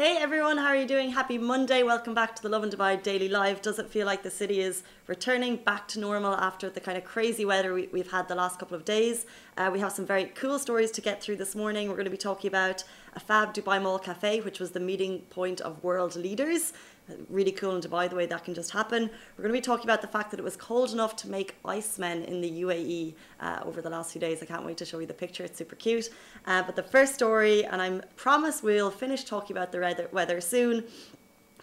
Hey everyone, how are you doing? Happy Monday. Welcome back to the Lovin Dubai Daily Live. Does it feel like the city is returning back to normal after the kind of crazy weather we, have had the last couple of days? Uh, we have some very cool stories to get through this morning. We're going to be talking about a fab Dubai Mall Cafe, which was the meeting point of world leaders really cool in Dubai the way that can just happen. We're going to be talking about the fact that it was cold enough to make icemen in the UAE uh, over the last few days. I can't wait to show you the picture. It's super cute. Uh, but the first story, and I promise we'll finish talking about the weather soon.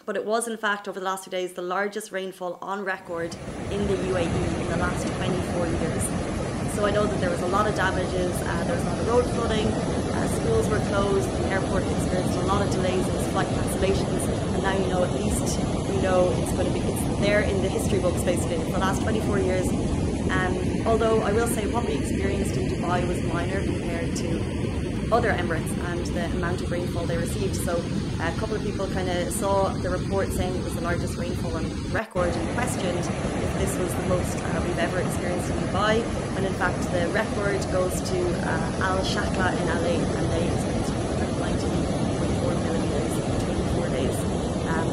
But it was, in fact, over the last few days, the largest rainfall on record in the UAE in the last 24 years. So I know that there was a lot of damages, uh, there was a lot of road flooding, uh, schools were closed, the airport experienced a lot of delays and flight cancellations and now you know at least you know it's going to be it's there in the history books basically for the last 24 years. Um, although I will say what we experienced in Dubai was minor compared to other Emirates and the amount of rainfall they received. So a couple of people kind of saw the report saying it was the largest rainfall on record and questioned if this was the most uh, we've ever experienced in Dubai. When in fact the record goes to uh, Al Shakla in LA and they experienced 190.4 millimeters in 24 days.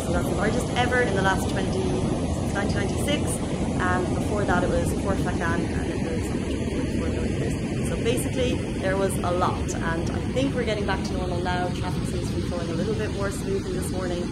So that's the largest ever in the last 20, since 1996. And before that it was Khor Fakkan and it was 144 There was a lot and I think we're getting back to normal now. Traffic seems to be flowing a little bit more smoothly this morning.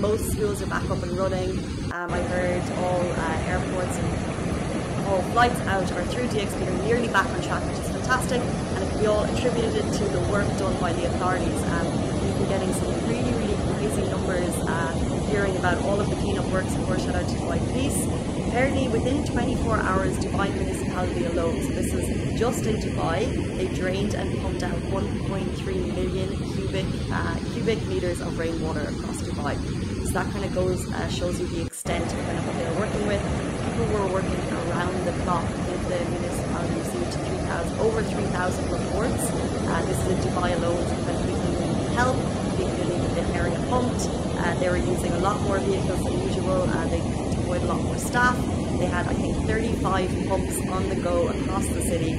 Most schools are back up and running. Um, I heard all uh, airports and all flights out are through DXB are nearly back on track, which is fantastic, and it can be all attributed to the work done by the authorities. Um, we've been getting some really, really crazy numbers uh, hearing about all of the cleanup works, of course, shout out to Dubai Police. Apparently, within 24 hours, Dubai municipality alone, so this is just in Dubai, they drained and pumped out 1.3 million cubic uh, cubic meters of rainwater across Dubai. So that kind of goes, uh, shows you the extent of kind of what they were working with. People were working around the clock. with the municipality received 3,000, over 3,000 reports. Uh, this is in Dubai alone, so kind of people needing help, people the area pumped. Uh, they were using a lot more vehicles than usual. Uh, they deployed a lot more staff. They had, I think, 35 pumps on the go across the city.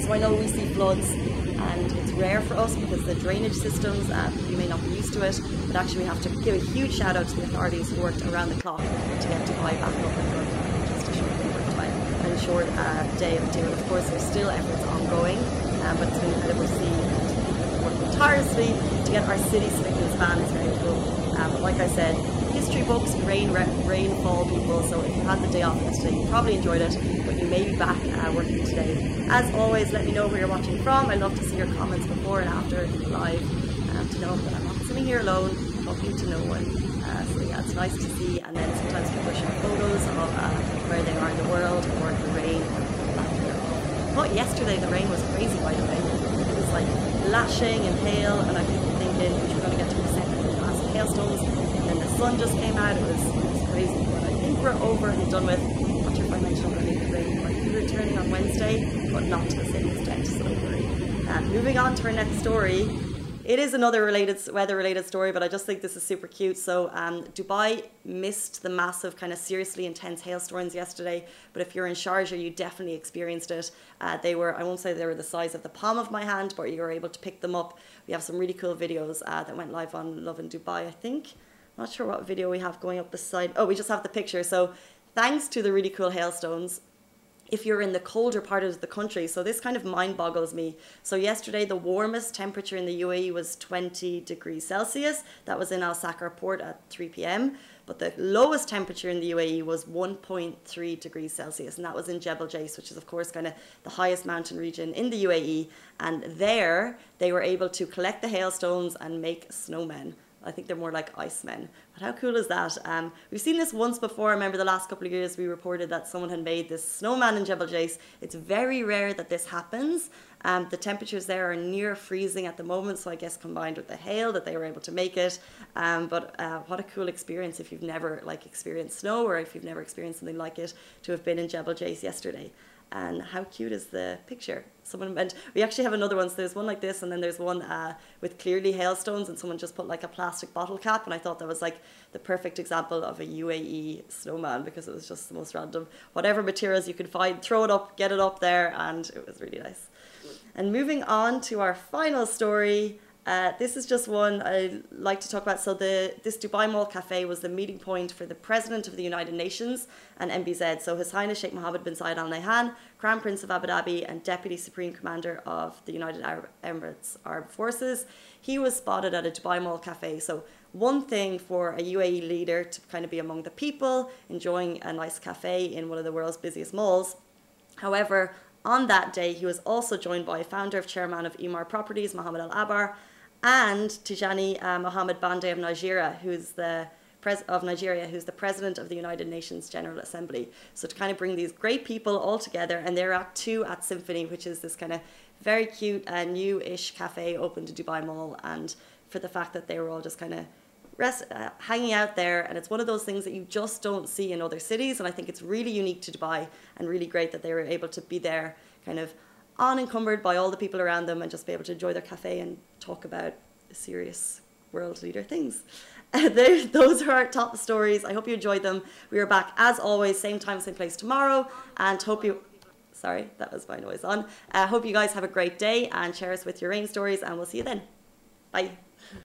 So I know we see floods and it's rare for us because the drainage systems, uh, you may not be used to it, but actually we have to give a huge shout out to the authorities who worked around the clock to get Dubai back up and running just a short of time and short uh, day of doing. Of course, there's still efforts ongoing, um, but it's been incredible to see and working tirelessly to get our city signals ban is very cool. Um, but like I said, history books, rain, rainfall people, so if you had the day off yesterday, you probably enjoyed it, but you may be back uh, working today. As always, let me know where you're watching from. I'd love to see your comments before and after live um, to know that I'm not sitting here alone talking to no one. Uh, so yeah, it's nice to see. And then sometimes people share photos of uh, where they are in the world or the rain But yesterday the rain was crazy, by the way. It was like lashing and hail, and I keep thinking, we're going to get to hailstones, and then the sun just came out. It was, it was crazy, but I think we're over and done with. Not sure if I mentioned already the rain might be returning on Wednesday, but not to the same extent, so don't worry. And moving on to our next story. It is another related weather-related story, but I just think this is super cute. So um, Dubai missed the massive, kind of seriously intense hailstorms yesterday. But if you're in Sharjah, you definitely experienced it. Uh, they were, I won't say they were the size of the palm of my hand, but you were able to pick them up. We have some really cool videos uh, that went live on Lovin Dubai, I think. Not sure what video we have going up the side. Oh, we just have the picture. So thanks to the really cool hailstones, if you're in the colder part of the country. So this kind of mind boggles me. So yesterday, the warmest temperature in the UAE was 20 degrees Celsius. That was in Al Sakhar port at 3 p.m. But the lowest temperature in the UAE was 1.3 degrees Celsius, and that was in Jebel Jais, which is, of course, kind of the highest mountain region in the UAE. And there, they were able to collect the hailstones and make snowmen. I think they're more like icemen. But how cool is that? Um, we've seen this once before. I remember the last couple of years we reported that someone had made this snowman in Jebel Jais. It's very rare that this happens. Um, the temperatures there are near freezing at the moment, so I guess combined with the hail that they were able to make it. Um, but uh, what a cool experience if you've never like experienced snow or if you've never experienced something like it to have been in Jebel Jais yesterday and how cute is the picture? Someone meant we actually have another one. So there's one like this and then there's one uh, with clearly hailstones and someone just put like a plastic bottle cap and I thought that was like the perfect example of a UAE snowman because it was just the most random whatever materials you could find throw it up get it up there and it was really nice. And moving on to our final story Uh, this is just one I like to talk about. So the this Dubai Mall Cafe was the meeting point for the President of the United Nations and MBZ. So His Highness Sheikh Mohammed bin Zayed Al Nahyan, Crown Prince of Abu Dhabi and Deputy Supreme Commander of the United Arab Emirates Armed Forces. He was spotted at a Dubai Mall Cafe. So one thing for a UAE leader to kind of be among the people, enjoying a nice cafe in one of the world's busiest malls. However, on that day, he was also joined by founder of chairman of Emaar Properties, Mohammed Alabbar, and Tijani uh, Mohammed Bande of Nigeria, who's the pres- of Nigeria, who's the president of the United Nations General Assembly. So to kind of bring these great people all together, and they're at two at Symphony, which is this kind of very cute, uh, new-ish cafe open to Dubai Mall, and for the fact that they were all just kind of rest, uh, hanging out there, and it's one of those things that you just don't see in other cities, and I think it's really unique to Dubai, and really great that they were able to be there, kind of unencumbered by all the people around them and just be able to enjoy their cafe and talk about serious world leader things. those are our top stories. I hope you enjoyed them. We are back as always, same time, same place tomorrow, and hope you. Sorry, that was my noise on. I uh, hope you guys have a great day and share us with your rain stories, and we'll see you then. Bye.